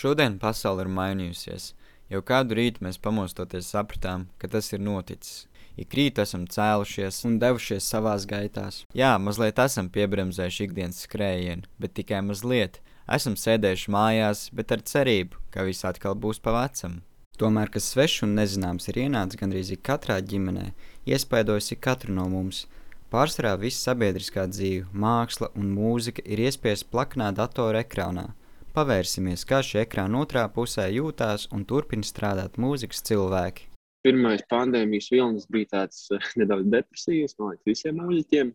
Šodien pasaule ir mainījusies. Jau kādu rītu mēs pamostoties sapratām, ka tas ir noticis. Ik rīt esam cēlušies un devušies savās gaitās. Jā, mazliet esam piebremzējuši ikdienas skrējienu, bet tikai mazliet. Esam sēdējuši mājās, bet ar cerību, ka viss atkal būs pa vecam. Tomēr, kas svešs un nezināms ir ienācis gandrīz katrā ģimenē, iespaidojusi katru no mums. Pārsvarā visa sabiedriskā dzīve, māksla un mūzika ir iespiesta plaknā datora ekrānā. Pavērsimies, kā šī ekrāna otrā pusē jūtās un turpina strādāt mūzikas cilvēki. Pirmais pandēmijas vilnis bija tāds uh, nedaudz depresīvs, man liekas, visiem mūziķiem.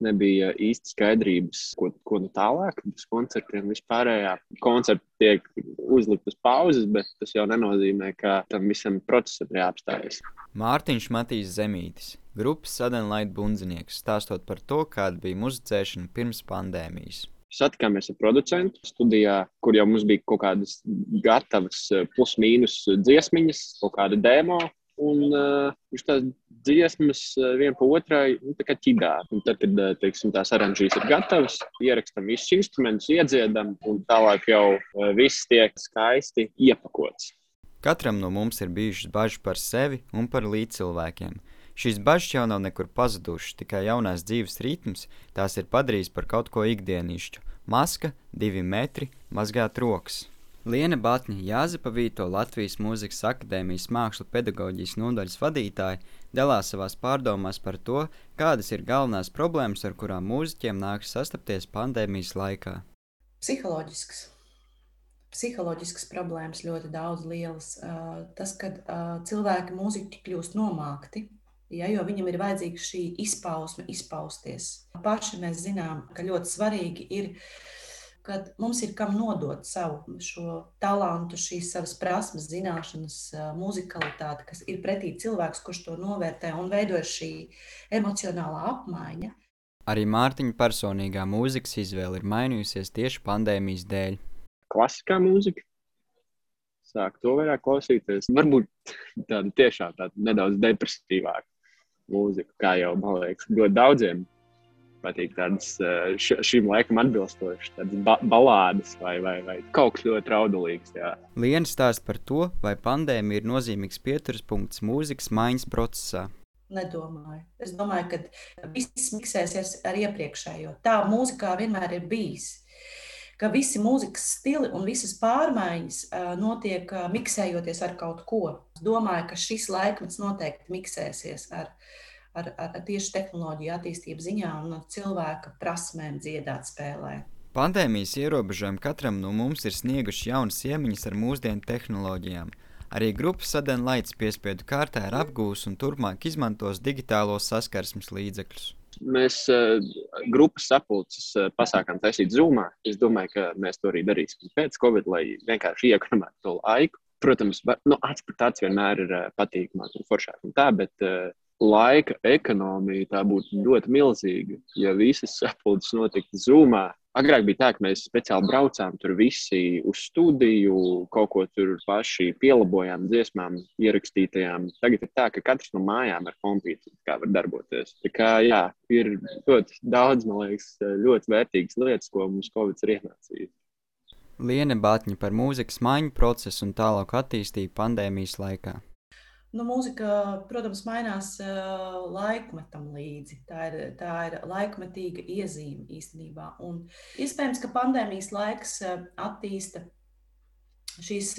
Nebija īsti skaidrības, ko, ko nu tālāk, bez koncertiem vispārējā. Koncerti tiek uzlikt uz pauzes, bet tas jau nenozīmē, ka tam visam procesam jāapstājas. Mārtiņš Matīs Zemītis, grupas Sadenlaita bundzinieks, stāstot par to, kāda bija muzicēšana pirms pandēmijas. Satikāmies ar producentu studijā, kur jau mums bija kaut kādas gatavas, eh, plus-mínus dziesmiņas, kaut kāda demo. Un uh, viņš tās dziesmas uh, viena pa otrai nu, ķidā. Un tad, kad teiksim, tās oranžīs ir gatavas, ierakstām visus instrumentus, iedziedam, un tālāk jau viss tiek skaisti iepakots. Katram no mums ir bijušas bažas par sevi un par līdzcilvēkiem. Šīs bažas jau nav nekur pazudušas, tikai jaunās dzīves ritms tās ir padarījis par kaut ko ikdienišķu. Maska, divi metri, mazgāt rokas. Liena Batņa, Jāzepa Vīto Latvijas Mūzikas akadēmijas mākslu pedagoģijas nodaļas vadītāja, dalās savās pārdomās par to, kādas ir galvenās problēmas, ar kurām mūziķiem nākas sastapties pandēmijas laikā. Psiholoģisks. Psiholoģiskas problēmas ļoti daudz lielas. Tas, kad cilvēki mūziķi kļūst nomākti, Ja, jo viņam ir vajadzīga šī izpausme, izpausties. Paši mēs zinām, ka ļoti svarīgi ir, kad mums ir kam nodot savu šo talantu, šīs savas prasmes, zināšanas, muzikalitāti, kas ir pretī cilvēks, kurš to novērtē un veido šī emocionālā apmaiņa. Arī Mārtiņa personīgā mūzikas izvēle ir mainījusies tieši pandēmijas dēļ. Klasiskā mūzika. Sāk to vairāk klausīties. Varbūt tāda tiešām tāda nedaudz depresīvāka mūziku, kā jau man liekas, ļoti daudziem patīk tādas šim laikam atbilstošas, tādas ba balādes vai, vai, vai kaut kas ļoti raudulīgs. Jā. Liena stāsta par to, vai pandēmija ir nozīmīgs pieturas punkts mūzikas maiņas procesā. Nedomāju. Es domāju, ka viss miksēsies ar iepriekšējo. Tā mūzikā vienmēr ir bijis. Ka visi mūzikas stili un visas pārmaiņas notiek miksējoties ar kaut ko. Es domāju, ka šis laikmets noteikti miksēsies ar, ar, ar tieši tehnoloģiju attīstību ziņā un cilvēka prasmēm dziedāt, spēlēt. Pandēmijas ierobežojumi katram no mums ir snieguši jaunas iemaņas ar mūsdienu tehnoloģijām. Arī grupas Sadenlaits piespiedu kārtā ir apgūs un turpmāk izmantos digitālos saskarsmes līdzekļus. Mēs uh, grupas sapulces uh, pasākām taisīt zumā. Es domāju, ka mēs to arī darīsim pēc Covid, lai vienkārši iekonomētu to laiku. Protams, var, nu, acis pret acis vienmēr ir uh, patīkamāk un foršāk un tā, bet uh, laika ekonomija tā būtu ļoti milzīga, ja visas sapulces notiktu zumā. Agrāk bija tā, ka mēs speciāli braucām tur visi uz studiju, kaut ko tur paši pielabojām, dziesmām, ierakstītajām. Tagad ir tā, ka katrs no mājām ar kompīti var darboties. Tā kā jā, ir ļoti daudz, man liekas, ļoti vērtīgas lietas, ko mums Covid ir iemācījis. Liene Batņa par mūzikas maiņu procesu un tālāku attīstību pandēmijas laikā. Nu, mūzika, protams, mainās laikmetam līdzi. Tā ir, tā ir laikmetīga iezīme īstenībā. Un iespējams, ka pandēmijas laiks attīsta šīs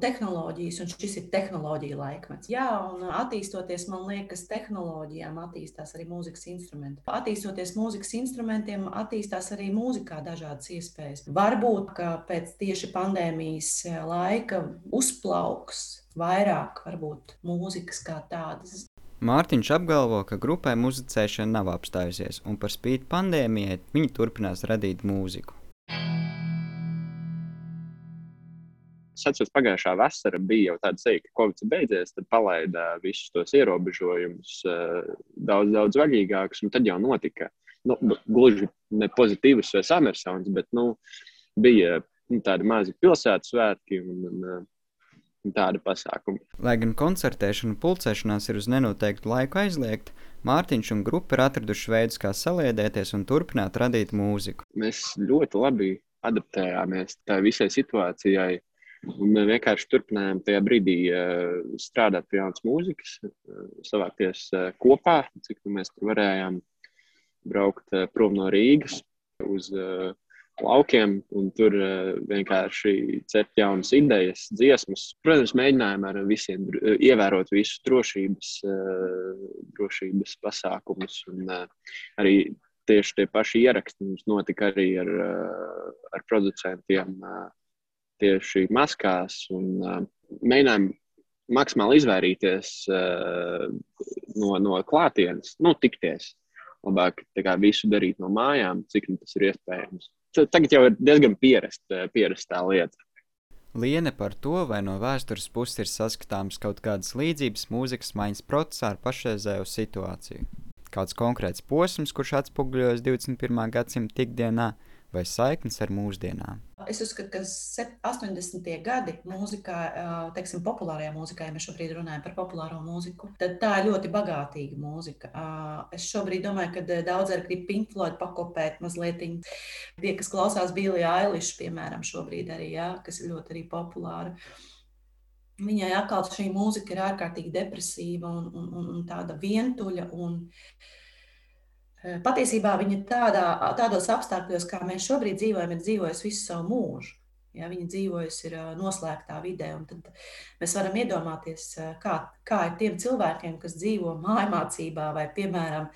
tehnoloģijas, un šis ir tehnoloģija laikmets. Jā, un attīstoties, man liekas, tehnoloģijām attīstās arī mūzikas instrumenti. Attīstoties mūzikas instrumentiem, attīstās arī mūzikā dažādas iespējas. Varbūt, ka pēc tieši pandēmijas laika uzplauks vairāk varbūt mūzikas kā tādas. Mārtiņš apgalvo, ka grupai muzicēšana nav apstājusies, un par spīti pandēmijai viņi turpinās radīt mūziku. Es atceros, pagājušā vasara bija jau tāda seja, ka Covid beidzies, tad palaida visus tos ierobežojumus daudz, daudz vaļīgākus, un tad jau notika nu, gluži ne pozitīvs vai samersauns, bet nu, bija nu, tādi mazi pilsētas svētki. Un, un, tādi pasākumi. Lai gan koncertēšana un pulcēšanās ir uz nenoteiktu laiku aizliegta, Mārtiņš un grupa ir atraduši veidus, kā saliedēties un turpināt radīt mūziku. Mēs ļoti labi adaptējāmies tai visai situācijai. Un mēs vienkārši turpinājām tajā brīdī uh, strādāt pie jaunas mūzikas, uh, savākties uh, kopā, cik nu mēs tur varējām braukt prom no Rīgas uz uh, laukiem un tur uh, vienkārši cept jaunas idejas, dziesmas. Protams, mēģinājām ar visiem uh, ievērot visus drošības, uh, drošības pasākumus un uh, arī tieši tie paši ieraksti mums notika arī ar, ar producentiem tieši maskās. Un, mēģinājām maksimāli izvairīties no, no klātienes, nu, tikties. Labāk kā, visu darīt no mājām, cik tas ir iespējams. Tagad jau ir diezgan pierast, pierast tā lieta. Liene par to, vai no vēstures puses ir saskatāmas kaut kādas līdzības mūzikas maiņas procesā ar pašreizējo situāciju kāds konkrēts posms, kurš atspoguļojas 21. gadsimta ikdienā, vai saiknes ar mūsdienām? Es uzskatu, ka 80. gadi mūzikā, teiksim, populārajā mūzikā, ja mēs šobrīd runājam par populāro mūziku, tad tā ir ļoti bagātīga mūzika. Es šobrīd domāju, ka daudz arī grib Pink Floyd pakopēt mazliet. Tie, kas klausās Billie Eilish, piemēram, šobrīd arī, jā, kas ir ļoti arī populāra. Viņai atkal šī mūzika ir ārkārtīgi depresīva un, un, un, tāda vientuļa. Un, e, patiesībā viņa tādā, tādos apstākļos, kā mēs šobrīd dzīvojam, ir dzīvojusi visu savu mūžu. Ja, viņa dzīvojusi ir e, noslēgtā vidē, tad mēs varam iedomāties, e, kā, kā ir tiem cilvēkiem, kas dzīvo mājmācībā, vai, piemēram,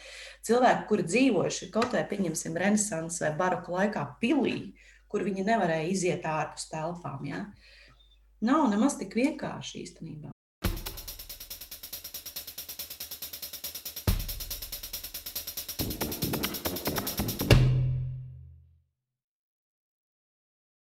cilvēki, kuri dzīvojuši kaut vai, pieņemsim, renesanses vai baroka laikā pilī, kur viņi nevarēja iziet ārpus telpām. Ja. Nav nemaz tik vienkārši īstenībā.